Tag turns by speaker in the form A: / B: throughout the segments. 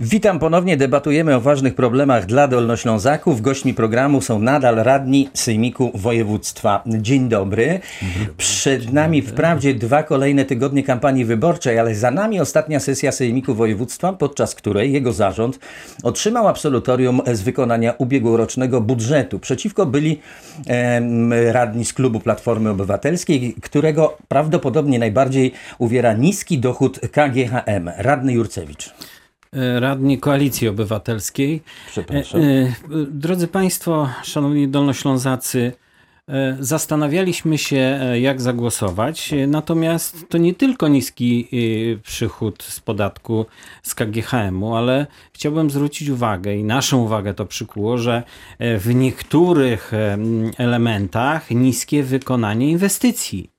A: Witam ponownie, debatujemy o ważnych problemach dla Dolnoślązaków. Gośćmi programu są nadal radni Sejmiku Województwa. Dzień dobry. Przed nami wprawdzie dwa kolejne tygodnie kampanii wyborczej, ale za nami ostatnia sesja Sejmiku Województwa, podczas której jego zarząd otrzymał absolutorium z wykonania ubiegłorocznego budżetu. Przeciwko byli em, radni z klubu Platformy Obywatelskiej, którego prawdopodobnie najbardziej uwiera niski dochód KGHM. Radny Jurcewicz.
B: E, radni Koalicji Obywatelskiej.
A: Przepraszam.
B: E, e, Drodzy Państwo, Szanowni Dolnoślązacy, zastanawialiśmy się, jak zagłosować, natomiast to nie tylko niski przychód z podatku z KGHM-u, ale chciałbym zwrócić uwagę i naszą uwagę to przykuło, że w niektórych elementach niskie wykonanie inwestycji.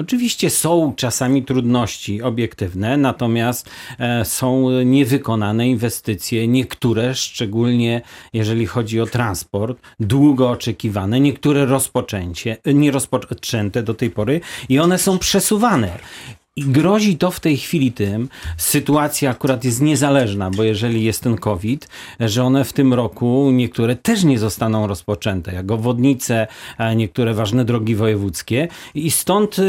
B: Oczywiście są czasami trudności obiektywne, natomiast e, są niewykonane inwestycje, niektóre, szczególnie jeżeli chodzi o transport, długo oczekiwane, niektóre rozpoczęcie, nie rozpoczęte do tej pory i one są przesuwane. I grozi to w tej chwili tym, sytuacja akurat jest niezależna, bo jeżeli jest ten COVID, że one w tym roku niektóre też nie zostaną rozpoczęte, jak obwodnice, niektóre ważne drogi wojewódzkie. I stąd e,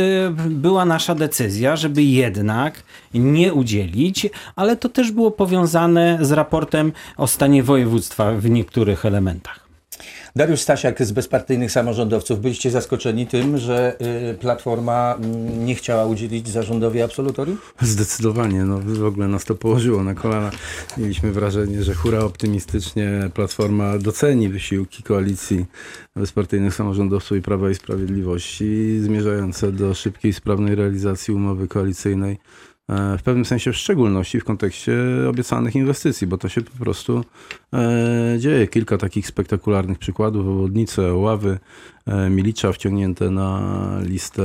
B: była nasza decyzja, żeby jednak nie udzielić, ale to też było powiązane z raportem o stanie województwa w niektórych elementach.
A: Dariusz Stasiak z Bezpartyjnych Samorządowców. Byliście zaskoczeni tym, że y, Platforma mm, nie chciała udzielić zarządowi absolutorium?
C: Zdecydowanie, no w ogóle nas to położyło na kolana. Mieliśmy wrażenie, że hura optymistycznie Platforma doceni wysiłki koalicji bezpartyjnych samorządowców i Prawa i Sprawiedliwości zmierzające do szybkiej, sprawnej realizacji umowy koalicyjnej. E, W pewnym sensie w szczególności w kontekście obiecanych inwestycji, bo to się po prostu e, dzieje. Kilka takich spektakularnych przykładów, obwodnice, ławy, e, Milicza wciągnięte na listę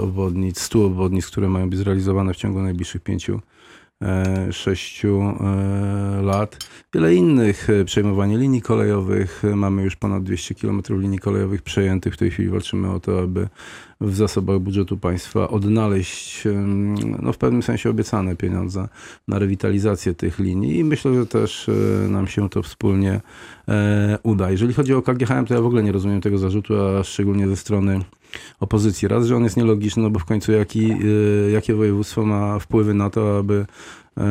C: obwodnic, 100 obwodnic, które mają być zrealizowane w ciągu najbliższych pięciu, e, sześciu e, lat. Wiele innych, e, przejmowanie linii kolejowych. E, Mamy już ponad 200 km linii kolejowych przejętych. W tej chwili walczymy o to, aby w zasobach budżetu państwa odnaleźć no, w pewnym sensie obiecane pieniądze na rewitalizację tych linii i myślę, że też e, nam się to wspólnie e, uda. Jeżeli chodzi o KGHM, to ja w ogóle nie rozumiem tego zarzutu, a szczególnie ze strony opozycji. Raz, że on jest nielogiczny, no bo w końcu jaki, e, jakie województwo ma wpływy na to, aby e,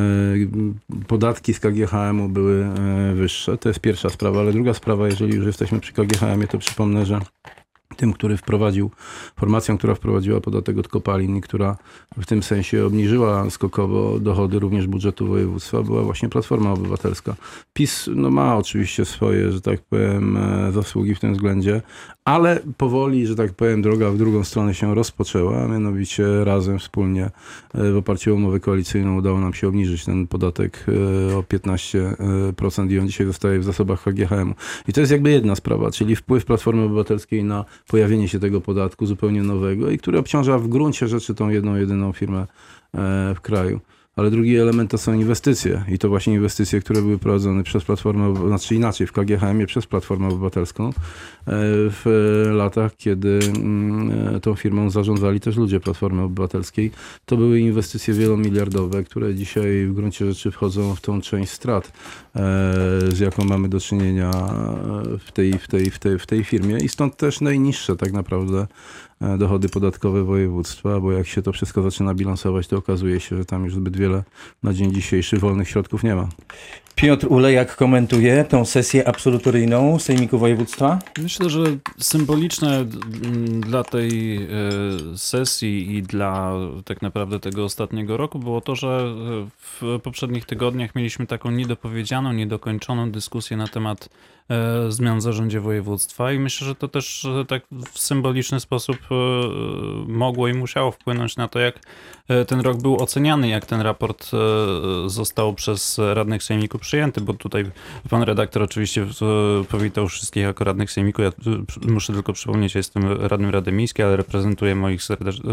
C: podatki z KGHM-u były e, wyższe. To jest pierwsza sprawa, ale druga sprawa, jeżeli już jesteśmy przy KGHM-ie, to przypomnę, że tym, który wprowadził, formacją, która wprowadziła podatek od kopalin i która w tym sensie obniżyła skokowo dochody również budżetu województwa, była właśnie Platforma Obywatelska. PiS no, ma oczywiście swoje, że tak powiem, zasługi w tym względzie, ale powoli, że tak powiem, droga w drugą stronę się rozpoczęła, a mianowicie razem, wspólnie e, w oparciu o umowę koalicyjną udało nam się obniżyć ten podatek e, o 15% i on dzisiaj zostaje w zasobach KGHM. I to jest jakby jedna sprawa, czyli wpływ Platformy Obywatelskiej na pojawienie się tego podatku zupełnie nowego i który obciąża w gruncie rzeczy tą jedną, jedyną firmę e, w kraju. Ale drugi element to są inwestycje i to właśnie inwestycje, które były prowadzone przez Platformę, znaczy inaczej, w KGHM-ie przez Platformę Obywatelską e, w latach, kiedy mm, e, tą firmą zarządzali też ludzie Platformy Obywatelskiej. To były inwestycje wielomiliardowe, które dzisiaj w gruncie rzeczy wchodzą w tą część strat, e, z jaką mamy do czynienia w tej, w tej, w tej, w tej firmie i stąd też najniższe tak naprawdę dochody podatkowe województwa, bo jak się to wszystko zaczyna bilansować, to okazuje się, że tam już zbyt wiele na dzień dzisiejszy wolnych środków nie ma.
A: Piotr Ulejak komentuje tą sesję absolutoryjną Sejmiku Województwa.
D: Myślę, że symboliczne dla tej e, sesji i dla tak naprawdę tego ostatniego roku było to, że e, w poprzednich tygodniach mieliśmy taką niedopowiedzianą, niedokończoną dyskusję na temat e, zmian w zarządzie województwa i myślę, że to też tak w symboliczny sposób mogło i musiało wpłynąć na to, jak ten rok był oceniany, jak ten raport został przez radnych sejmiku przyjęty, bo tutaj pan redaktor oczywiście powitał wszystkich jako radnych sejmiku. Ja przy- muszę tylko przypomnieć, ja jestem radnym Rady Miejskiej, ale reprezentuję moich,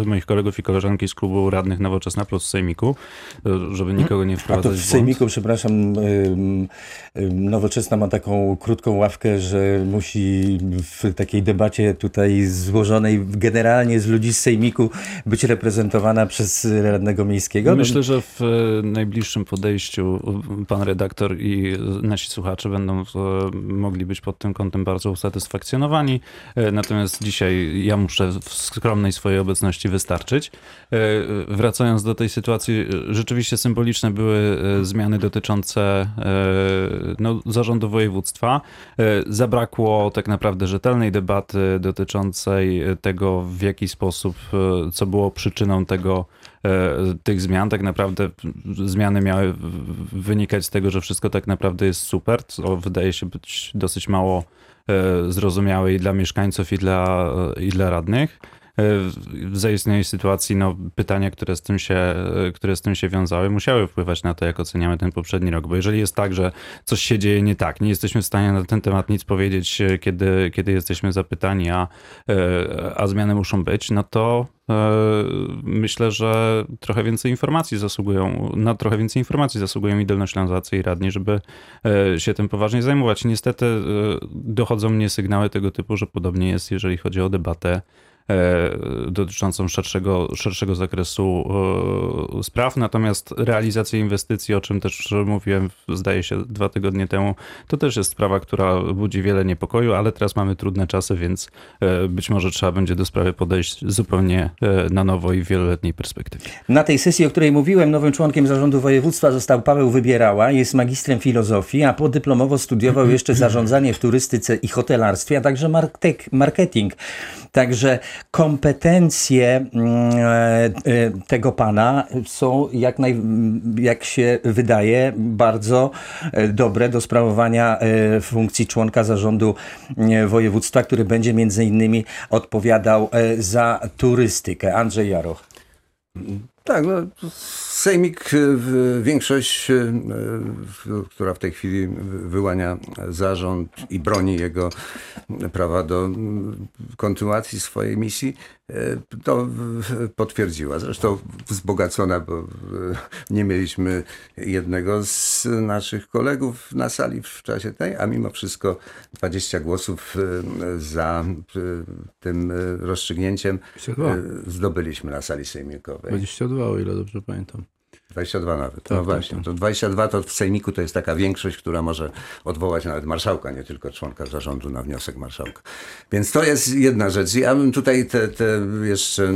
D: moich kolegów i koleżanki z klubu radnych Nowoczesna Plus w sejmiku, e, żeby nikogo nie
A: A
D: wprowadzać
A: to w
D: błąd.
A: Sejmiku, przepraszam, ym, Nowoczesna ma taką krótką ławkę, że musi w takiej debacie tutaj złożonej generalnie z ludzi z Sejmiku być reprezentowana przez radnego miejskiego.
D: Myślę, że w najbliższym podejściu pan redaktor i nasi słuchacze będą e, mogli być pod tym kątem bardzo usatysfakcjonowani. E, Natomiast dzisiaj ja muszę w skromnej swojej obecności wystarczyć. E, Wracając do tej sytuacji, rzeczywiście symboliczne były zmiany dotyczące no, zarządu województwa. Zabrakło tak naprawdę rzetelnej debaty dotyczącej tego, w jaki sposób, co było przyczyną tego, tych zmian. Tak naprawdę zmiany miały wynikać z tego, że wszystko tak naprawdę jest super, co wydaje się być dosyć mało e, zrozumiałe i dla mieszkańców, i dla, i dla radnych. E, W zaistniałej sytuacji no, pytania, które z, tym się, e, które z tym się wiązały, musiały wpływać na to, jak oceniamy ten poprzedni rok. Bo jeżeli jest tak, że coś się dzieje nie tak, nie jesteśmy w stanie na ten temat nic powiedzieć, e, kiedy, kiedy jesteśmy zapytani, a, a zmiany muszą być, no to myślę, że trochę więcej informacji zasługują, na trochę więcej informacji zasługują i Dolnoślązacy i radni, żeby się tym poważnie zajmować. Niestety dochodzą mnie sygnały tego typu, że podobnie jest, jeżeli chodzi o debatę dotyczącą szerszego, szerszego zakresu e, spraw. Natomiast realizacja inwestycji, o czym też mówiłem, zdaje się, dwa tygodnie temu, to też jest sprawa, która budzi wiele niepokoju, ale teraz mamy trudne czasy, więc e, być może trzeba będzie do sprawy podejść zupełnie e, na nowo i w wieloletniej perspektywie.
A: Na tej sesji, o której mówiłem, nowym członkiem zarządu województwa został Paweł Wybierała, jest magistrem filozofii, a podyplomowo studiował jeszcze zarządzanie w turystyce i hotelarstwie, a także marketing. Także kompetencje mm, e, e, tego pana są, jak, naj, jak się wydaje, bardzo e, dobre do sprawowania funkcji członka zarządu województwa, który będzie między innymi odpowiadał za turystykę. Andrzej Jaroch.
E: Tak, no, Sejmik, w- większość, y, która w tej chwili wyłania zarząd i broni jego prawa do kontynuacji swojej misji, y, to potwierdziła. Zresztą wzbogacona, bo nie mieliśmy jednego z naszych kolegów na sali w czasie tej, a mimo wszystko 20 głosów za tym rozstrzygnięciem
C: 22.
E: y, zdobyliśmy na sali sejmikowej.
C: 22, o ile dobrze pamiętam.
E: 22 nawet.
C: Tak,
E: no
C: tak,
E: właśnie.
C: tak.
E: To 22 to w sejmiku to jest taka większość, która może odwołać nawet marszałka, nie tylko członka zarządu na wniosek marszałka. Więc to jest jedna rzecz. Ja bym tutaj te, te jeszcze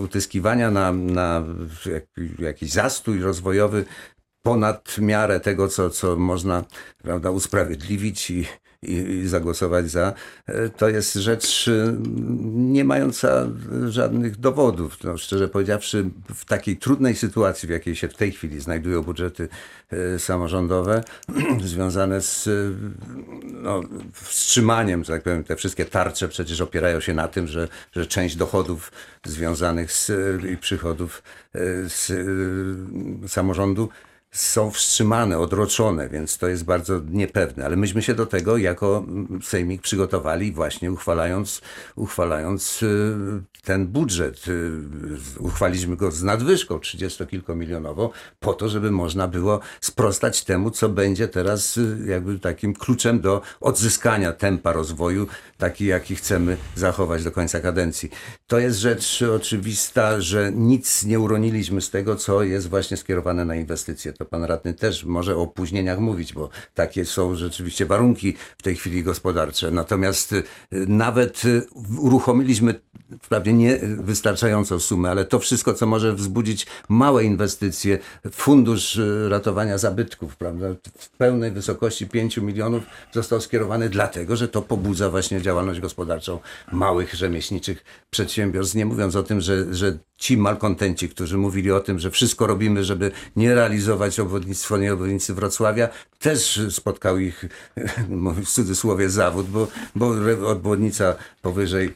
E: utyskiwania na, na jak, jakiś zastój rozwojowy ponad miarę tego, co, co można prawda, usprawiedliwić i, i, zagłosować za, e, to jest rzecz e, nie mająca żadnych dowodów. No, szczerze powiedziawszy, w takiej trudnej sytuacji, w jakiej się w tej chwili znajdują budżety e, samorządowe, związane z e, no, wstrzymaniem, że tak powiem, te wszystkie tarcze przecież opierają się na tym, że, że część dochodów związanych z i przychodów z samorządu są wstrzymane, odroczone, więc to jest bardzo niepewne. Ale myśmy się do tego jako mm, Sejmik przygotowali właśnie uchwalając, uchwalając y, ten budżet. Y, Uchwaliliśmy go z nadwyżką 30-kilkomilionową po to, żeby można było sprostać temu, co będzie teraz y, jakby takim kluczem do odzyskania tempa rozwoju, taki jaki chcemy zachować do końca kadencji. To jest rzecz oczywista, że nic nie uroniliśmy z tego, co jest właśnie skierowane na inwestycje. To pan radny też może o opóźnieniach mówić, bo takie są rzeczywiście warunki w tej chwili gospodarcze. Natomiast y, nawet y, uruchomiliśmy wprawdzie nie wystarczającą sumę, ale to wszystko, co może wzbudzić małe inwestycje, fundusz y, ratowania zabytków, prawda, w pełnej wysokości 5 milionów został skierowany dlatego, że to pobudza właśnie działalność gospodarczą małych rzemieślniczych przedsiębiorstw. Nie mówiąc o tym, że, że ci malkontenci, którzy mówili o tym, że wszystko robimy, żeby nie realizować budować obwodnictwo wschodniej obwodnicy Wrocławia. Też spotkał ich w cudzysłowie zawód, bo, bo obwodnica powyżej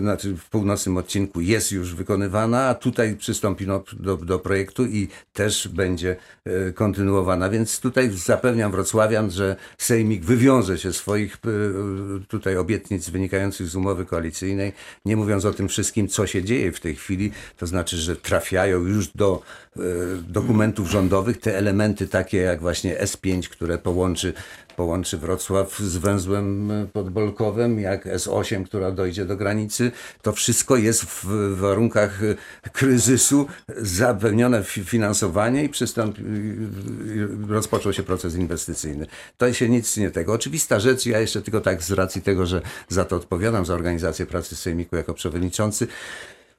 E: znaczy w północnym odcinku jest już wykonywana, a tutaj przystąpiono do, do projektu i też będzie e, kontynuowana. Więc tutaj zapewniam wrocławian, że Sejmik wywiąże się swoich e, tutaj obietnic wynikających z umowy koalicyjnej, nie mówiąc o tym wszystkim, co się dzieje w tej chwili, to znaczy, że trafiają już do e, dokumentów rządowych te elementy takie jak właśnie S5, które połączy połączy Wrocław z węzłem e, podbolkowym, jak S8, która dojdzie do granicy. To wszystko jest w warunkach e, kryzysu zapewnione fi- finansowanie i przystąpi, rozpoczął się proces inwestycyjny. To się nic nie tego. Oczywista rzecz, ja jeszcze tylko tak z racji tego, że za to odpowiadam, za organizację pracy Sejmiku jako przewodniczący,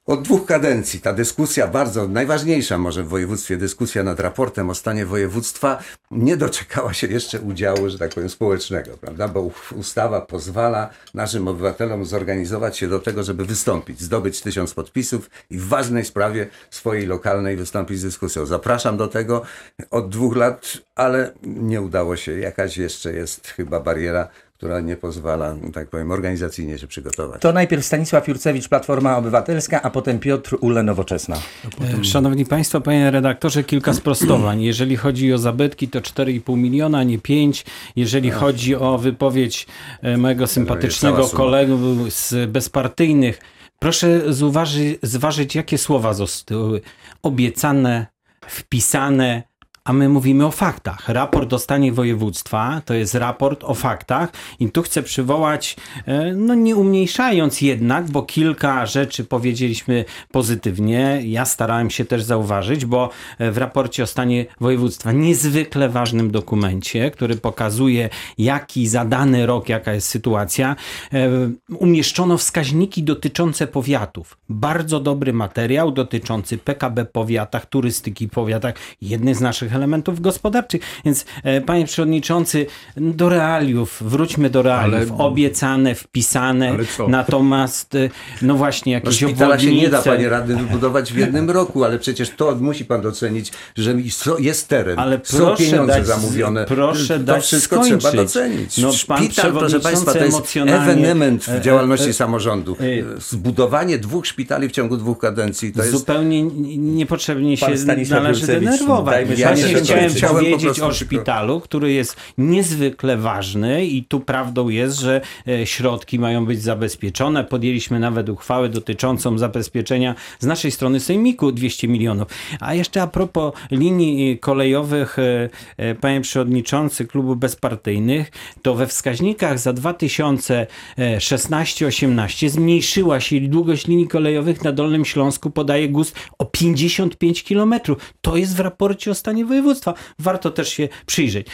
E: od dwóch kadencji ta dyskusja, bardzo najważniejsza może w województwie, dyskusja nad raportem o stanie województwa, nie doczekała się jeszcze udziału, że tak powiem, społecznego, prawda? Bo ustawa pozwala naszym obywatelom zorganizować się do tego, żeby wystąpić, zdobyć tysiąc podpisów i w ważnej sprawie swojej lokalnej wystąpić z dyskusją. Zapraszam do tego od dwóch lat, ale nie udało się. Jakaś jeszcze jest chyba bariera, która nie pozwala, tak powiem, organizacyjnie się przygotować.
A: To najpierw Stanisław Jurcewicz, Platforma Obywatelska, a potem Piotr Ule, Nowoczesna.
B: E, Szanowni Państwo, panie redaktorze, kilka sprostowań. Jeżeli chodzi o zabytki, to 4,5 miliona, nie 5. Jeżeli chodzi o wypowiedź e, mojego sympatycznego kolegi z bezpartyjnych, proszę zauważy, zważyć, jakie słowa zostały obiecane, wpisane, a my mówimy o faktach. Raport o stanie województwa to jest raport o faktach i tu chcę przywołać, e, no nie umniejszając jednak, bo kilka rzeczy powiedzieliśmy pozytywnie. Ja starałem się też zauważyć, bo e, w raporcie o stanie województwa, niezwykle ważnym dokumencie, który pokazuje jaki za dany rok, jaka jest sytuacja, e, umieszczono wskaźniki dotyczące powiatów. Bardzo dobry materiał dotyczący PKB powiatach, turystyki powiatach, jednych z naszych elementów gospodarczych. Więc e, panie przewodniczący, do realiów, wróćmy do realiów.
C: Ale-
B: Obiecane, wpisane, natomiast e, no właśnie
E: No
B: jakieś
E: szpitala się nie da,
B: obwodnice.
E: panie radny, wybudować w jednym roku, ale przecież to musi pan docenić, że jest teren,
B: Ale
E: są pieniądze
B: dać-
E: zamówione.
B: proszę
E: to
B: dać
E: wszystko
B: skończyć.
E: trzeba docenić.
B: No, pan
E: Szpital, proszę państwa, to jest ewenement
B: e,
E: w działalności
B: e,
E: samorządu.
B: e,
E: Zbudowanie dwóch szpitali w ciągu dwóch kadencji to jest...
B: Zupełnie niepotrzebnie się należy denerwować.
A: dajmy
E: Ja
B: Właśnie
E: nie
B: chciałem
E: chciałem po
B: powiedzieć o szpitalu, który jest niezwykle ważny i tu prawdą jest, że e, środki mają być zabezpieczone. Podjęliśmy nawet uchwałę dotyczącą zabezpieczenia z naszej strony Sejmiku 200 milionów. A jeszcze a propos linii kolejowych, e, e, panie przewodniczący klubu bezpartyjnych, to we wskaźnikach za 2016-18 zmniejszyła się długość linii kolejowych na Dolnym Śląsku, podaje GUS, o 55 km. To jest w raporcie o stanie województwa. Warto też się przyjrzeć.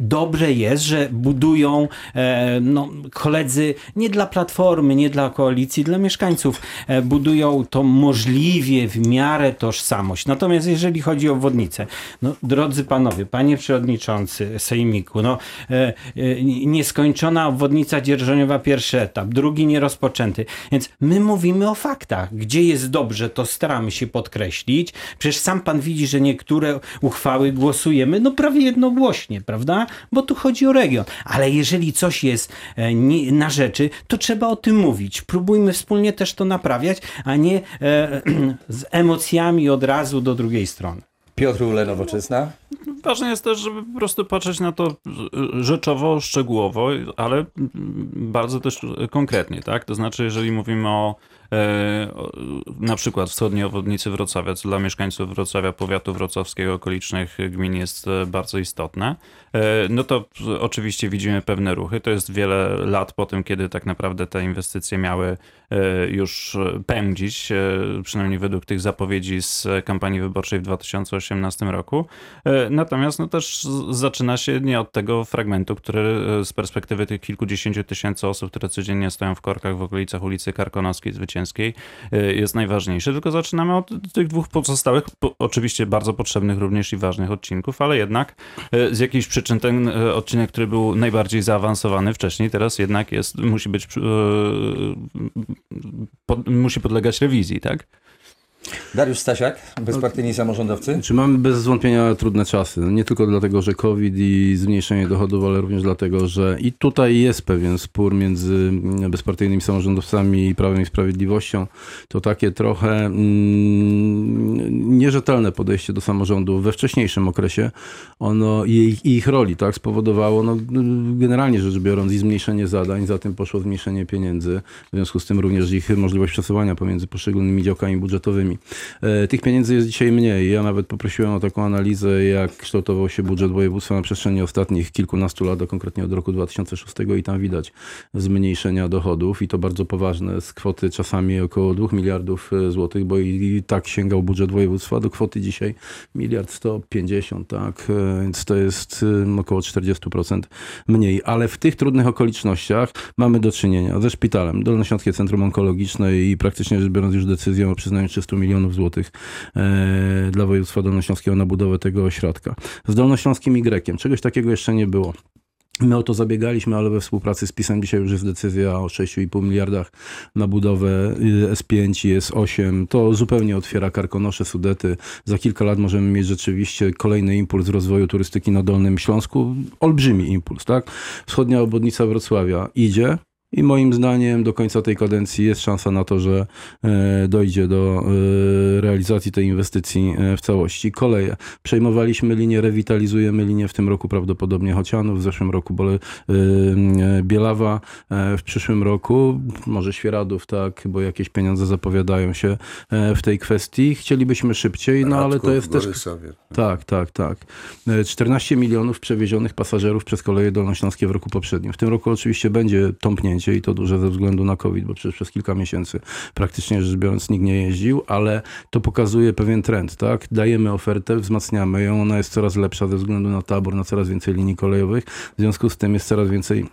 B: Dobre jest, że budują e, no, koledzy nie dla platformy, nie dla koalicji, dla mieszkańców. E, budują to możliwie w miarę tożsamość. Natomiast jeżeli chodzi o obwodnicę, no, drodzy panowie, panie przewodniczący Sejmiku, no, e, e, nieskończona obwodnica dzierżoniowa pierwszy etap, drugi nierozpoczęty. Więc my mówimy o faktach. Gdzie jest dobrze, to staramy się podkreślić. Przecież sam pan widzi, że niektóre uchwały głosujemy no prawie jednogłośnie, prawda? Bo tu chodzi o region. Ale jeżeli coś jest e, nie, na rzeczy, to trzeba o tym mówić. Próbujmy wspólnie też to naprawiać, a nie e, z emocjami od razu do drugiej strony.
A: Piotr Ule, Nowoczesna.
D: Ważne jest też, żeby po prostu patrzeć na to rzeczowo, szczegółowo, ale bardzo też konkretnie, tak? To znaczy, jeżeli mówimy e, o, na przykład wschodniej obwodnicy Wrocławia, co dla mieszkańców Wrocławia, powiatu wrocławskiego, okolicznych gmin jest e, bardzo istotne, e, no to oczywiście widzimy pewne ruchy. To jest wiele lat po tym, kiedy tak naprawdę te inwestycje miały e, już pędzić, e, przynajmniej według tych zapowiedzi z kampanii wyborczej w 2018 roku. E, Natomiast no też zaczyna się nie od tego fragmentu, który e, z perspektywy tych kilkudziesięciu tysięcy osób, które codziennie stoją w korkach w okolicach ulicy Karkonoskiej Zwycięskiej e, jest najważniejszy, tylko zaczynamy od tych dwóch pozostałych, po, oczywiście bardzo potrzebnych również i ważnych odcinków, ale jednak e, z jakichś przyczyn ten e, odcinek, który był najbardziej zaawansowany wcześniej, teraz jednak jest, musi być, pod, musi podlegać rewizji, tak?
A: Dariusz Stasiak, bezpartyjni samorządowcy.
C: Czy mamy bez zwątpienia trudne czasy? No nie tylko dlatego, że COVID i zmniejszenie dochodów, ale również dlatego, że i tutaj jest pewien spór między mm, bezpartyjnymi samorządowcami i Prawem i Sprawiedliwością. To takie trochę mm, nierzetelne podejście do samorządu we wcześniejszym okresie. Ono i ich, ich roli tak spowodowało, no, generalnie rzecz biorąc, i zmniejszenie zadań, za tym poszło zmniejszenie pieniędzy, w związku z tym również ich możliwość przesuwania pomiędzy poszczególnymi działkami budżetowymi. E, Tych pieniędzy jest dzisiaj mniej. Ja nawet poprosiłem o taką analizę, jak kształtował się budżet województwa na przestrzeni ostatnich kilkunastu lat, a konkretnie od roku 2006 i tam widać zmniejszenia dochodów i to bardzo poważne. Z kwoty czasami około 2 miliardów e, złotych, bo i, tak sięgał budżet województwa do kwoty dzisiaj miliard 150, tak, E, więc to jest około 40% mniej, ale w tych trudnych okolicznościach mamy do czynienia ze szpitalem, Dolnośląskie Centrum Onkologiczne i praktycznie rzecz biorąc już decyzją o przyznaniu 300 milionów złotych e, dla województwa dolnośląskiego na budowę tego ośrodka. Z Dolnośląskim Y, czegoś takiego jeszcze nie było. My o to zabiegaliśmy, ale we współpracy z PiSem dzisiaj już jest decyzja o 6,5 miliardach na budowę y, S5 i S8. To zupełnie otwiera Karkonosze, Sudety. Za kilka lat możemy mieć rzeczywiście kolejny impuls rozwoju turystyki na Dolnym Śląsku. Olbrzymi impuls, tak? Wschodnia obwodnica Wrocławia idzie, i moim zdaniem do końca tej kadencji jest szansa na to, że e, dojdzie do e, realizacji tej inwestycji e, w całości. Koleje. Przejmowaliśmy linię, rewitalizujemy linię w tym roku prawdopodobnie Chocianów, w zeszłym roku Bole, Bielawa, w przyszłym roku może Świeradów, tak, bo jakieś pieniądze zapowiadają się w tej kwestii. Chcielibyśmy szybciej, no ale to jest też tak, tak, tak. E, 14 milionów przewiezionych pasażerów przez koleje dolnośląskie w roku poprzednim. W tym roku oczywiście będzie tąpnięcie i to duże ze względu na COVID, bo przecież przez kilka miesięcy praktycznie rzecz biorąc nikt nie jeździł, ale to pokazuje pewien trend, tak? Dajemy ofertę, wzmacniamy ją, ona jest coraz lepsza ze względu na tabor, na coraz więcej linii kolejowych. W związku z tym jest coraz więcej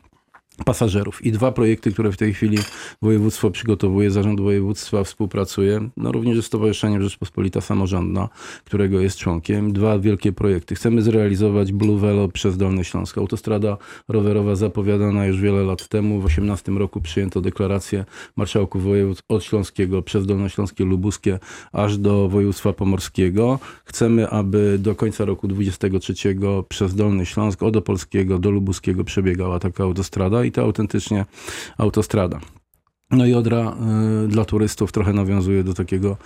C: pasażerów. I dwa projekty, które w tej chwili województwo przygotowuje, zarząd województwa współpracuje, no również ze Stowarzyszeniem Rzeczpospolita Samorządna, którego jest członkiem. Dwa wielkie projekty. Chcemy zrealizować Blue Velo przez Dolny Śląsk. Autostrada rowerowa zapowiadana już wiele lat temu. W 2018 roku przyjęto deklarację marszałków województw od Śląskiego przez Dolnośląskie, Lubuskie, aż do województwa pomorskiego. Chcemy, aby do końca roku 2023 przez Dolny Śląsk od Opolskiego do Lubuskiego przebiegała taka autostrada i to autentycznie autostrada. No i Odra y, dla turystów trochę nawiązuje do takiego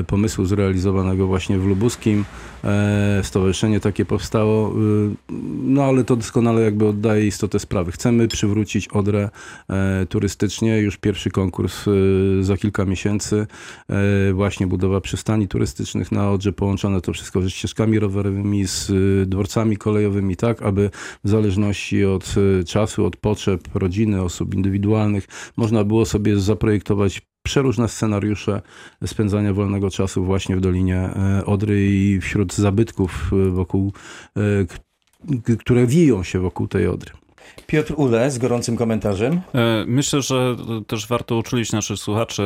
C: y, pomysłu zrealizowanego właśnie w Lubuskim. E, stowarzyszenie takie powstało, y, no ale to doskonale jakby oddaje istotę sprawy. Chcemy przywrócić Odrę e, turystycznie. Już pierwszy konkurs y, za kilka miesięcy. E, właśnie budowa przystani turystycznych na Odrze, połączone to wszystko ze ścieżkami rowerowymi, z y, dworcami kolejowymi, tak aby w zależności od czasu, od potrzeb rodziny, osób indywidualnych, można było sobie zaprojektować przeróżne scenariusze spędzania wolnego czasu właśnie w Dolinie e, Odry i wśród zabytków e, wokół, e, które wiją się wokół tej Odry.
A: Piotr Ule z gorącym komentarzem.
D: E, Myślę, że też warto uczulić naszych słuchaczy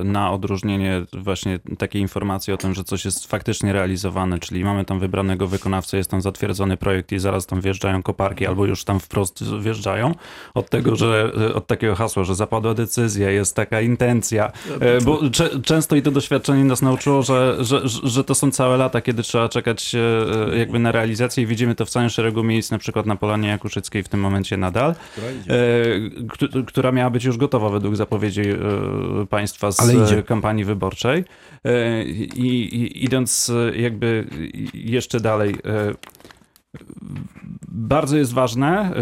D: e, na odróżnienie właśnie takiej informacji o tym, że coś jest faktycznie realizowane, czyli mamy tam wybranego wykonawcę, jest tam zatwierdzony projekt i zaraz tam wjeżdżają koparki albo już tam wprost wjeżdżają, od tego, że e, od takiego hasła, że zapadła decyzja, jest taka intencja, bo często i to doświadczenie nas nauczyło, że, że, że to są całe lata, kiedy trzeba czekać jakby na realizację i widzimy to w całym szeregu miejsc, na przykład na Polanie Jakuszyckiej w tym momencie nadal, e, któ- która miała być już gotowa według zapowiedzi e, państwa z e, kampanii wyborczej. E, I, idąc e, jakby jeszcze dalej, e, bardzo jest ważne e,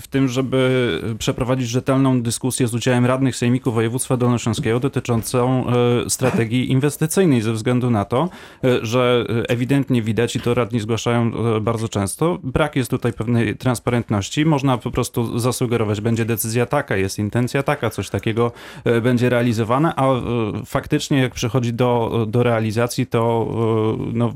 D: w tym, żeby przeprowadzić rzetelną dyskusję z udziałem radnych sejmiku województwa dolnośląskiego dotyczącą e, strategii inwestycyjnej ze względu na to, e, że ewidentnie widać i to radni zgłaszają bardzo często, brak jest tutaj pewnej transparentności. Można po prostu zasugerować, będzie decyzja taka, jest intencja taka, coś takiego będzie realizowane, a faktycznie jak przychodzi do, do realizacji, to no,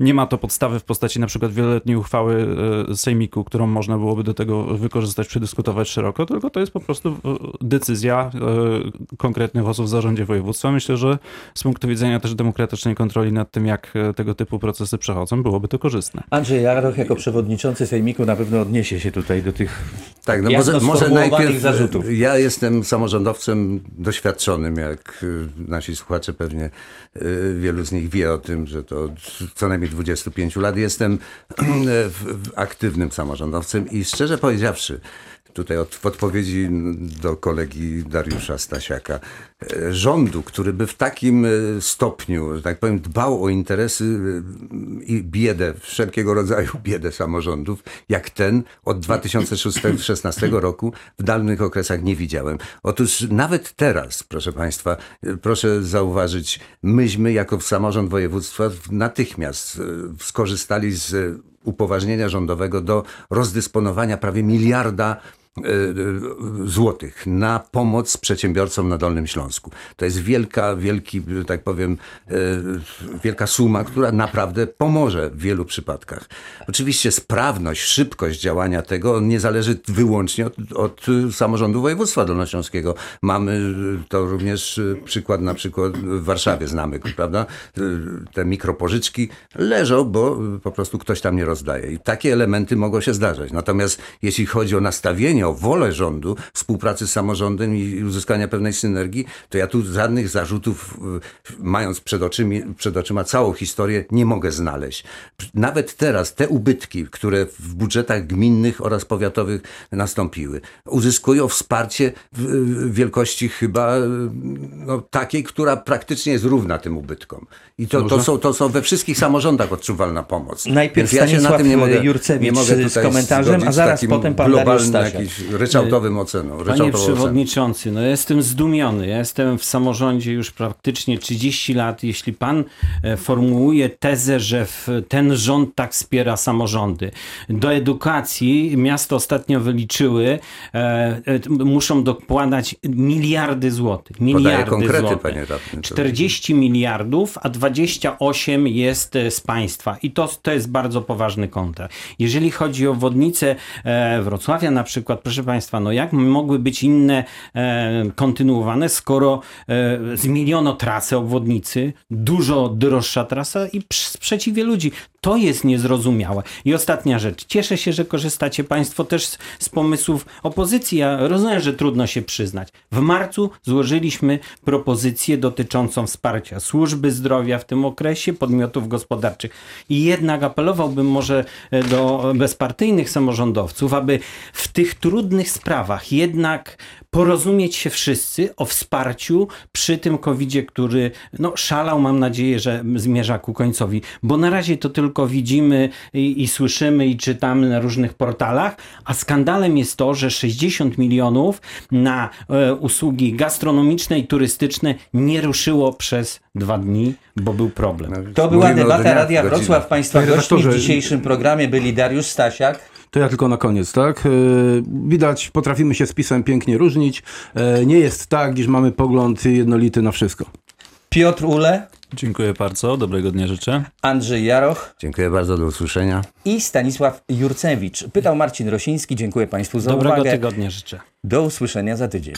D: nie ma to podstawy w postaci na przykład wieloletniej uchwały sejmiku sejmiku, którą można byłoby do tego wykorzystać, przedyskutować szeroko, tylko to jest po prostu e, decyzja e, konkretnych osób w zarządzie województwa. Myślę, że z punktu widzenia też demokratycznej kontroli nad tym, jak e, tego typu procesy przechodzą, byłoby to korzystne.
A: Andrzej Jaroch jako przewodniczący Sejmiku na pewno odniesie się tutaj do tych
E: Tak, no może, może najpierw.
A: zarzutów.
E: Ja jestem samorządowcem doświadczonym, jak nasi słuchacze pewnie wielu z nich wie o tym, że to od co najmniej 25 lat jestem w- w- samorządowcem i szczerze powiedziawszy, tutaj od, w odpowiedzi do kolegi Dariusza Stasiaka, e, rządu, który by w takim e, stopniu, że tak powiem, dbał o interesy e, i biedę, wszelkiego rodzaju biedę samorządów, jak ten od 2016 roku w dalnych okresach nie widziałem. Otóż nawet teraz, proszę Państwa, proszę zauważyć, myśmy jako samorząd województwa natychmiast skorzystali z upoważnienia rządowego do rozdysponowania prawie miliarda złotych na pomoc przedsiębiorcom na Dolnym Śląsku. To jest wielka, wielki, tak powiem, e, wielka suma, która naprawdę pomoże w wielu przypadkach. Oczywiście sprawność, szybkość działania tego nie zależy wyłącznie od, od samorządu województwa dolnośląskiego. Mamy e, to również e, przykład na przykład w Warszawie znamy, prawda? E, Te mikropożyczki leżą, bo e, po prostu ktoś tam nie rozdaje. I takie elementy mogą się zdarzać. Natomiast jeśli chodzi o nastawienie, o wolę rządu, współpracy z samorządem i uzyskania pewnej synergii, to ja tu żadnych zarzutów, y, mając przed, oczymi, przed oczyma całą historię, nie mogę znaleźć. Nawet teraz te ubytki, które w budżetach gminnych oraz powiatowych nastąpiły, uzyskują wsparcie w, wielkości chyba y, no, takiej, która praktycznie jest równa tym ubytkom. I to, to, są, to są we wszystkich samorządach odczuwalna pomoc.
A: Najpierw
E: Więc ja się na tym nie mogę,
A: Jurcewicz
E: nie mogę
A: z komentarzem, a zaraz potem pan Dariusz Stasiak.
E: Jakiś ryczałtowym oceną.
B: Panie
E: oceną.
B: przewodniczący, no ja jestem zdumiony. Ja jestem w samorządzie już praktycznie 30 lat. Jeśli pan e, formułuje tezę, że ten rząd tak wspiera samorządy. Do edukacji miasto ostatnio wyliczyły, e, e, muszą dokładać miliardy złotych. Miliardy
E: konkrety,
B: złotych.
E: panie radny, to-
B: 40 miliardów, a 28 jest z państwa. I to, to jest bardzo poważny kąt. Jeżeli chodzi o wodnicę Wrocławia na przykład, proszę państwa, no jak mogły być inne e, kontynuowane, skoro e, zmieniono trasę obwodnicy, dużo droższa trasa i sprzeciwie ludzi. To jest niezrozumiałe. I ostatnia rzecz. Cieszę się, że korzystacie Państwo też z, z pomysłów opozycji. Ja rozumiem, że trudno się przyznać. W marcu złożyliśmy propozycję dotyczącą wsparcia służby zdrowia w tym okresie, podmiotów gospodarczych. I jednak apelowałbym może e, do bezpartyjnych samorządowców, aby w tych trudnych sprawach jednak porozumieć się wszyscy o wsparciu przy tym covidzie, który no, szalał, mam nadzieję, że zmierza ku końcowi. Bo na razie to tylko widzimy i, i słyszymy i czytamy na różnych portalach, a skandalem jest to, że 60 milionów na e, usługi gastronomiczne i turystyczne nie ruszyło przez dwa dni, bo był problem.
A: To była
E: Mówimy
A: debata Radia. Wrocław. Państwa gośćmi w dzisiejszym programie byli Dariusz Stasiak.
C: To ja tylko na koniec, tak? E, Widać, potrafimy się z pisem pięknie różnić. E, Nie jest tak, iż mamy pogląd jednolity na wszystko.
A: Piotr Ule,
D: Dziękuję bardzo, dobrego dnia życzę.
A: Andrzej Jaroch
E: Dziękuję bardzo, do usłyszenia.
A: i Stanisław Jurcewicz. Pytał Marcin Rosiński. Dziękuję Państwu za
B: Dobrego
A: uwagę.
B: tygodnia życzę.
A: Do usłyszenia za tydzień.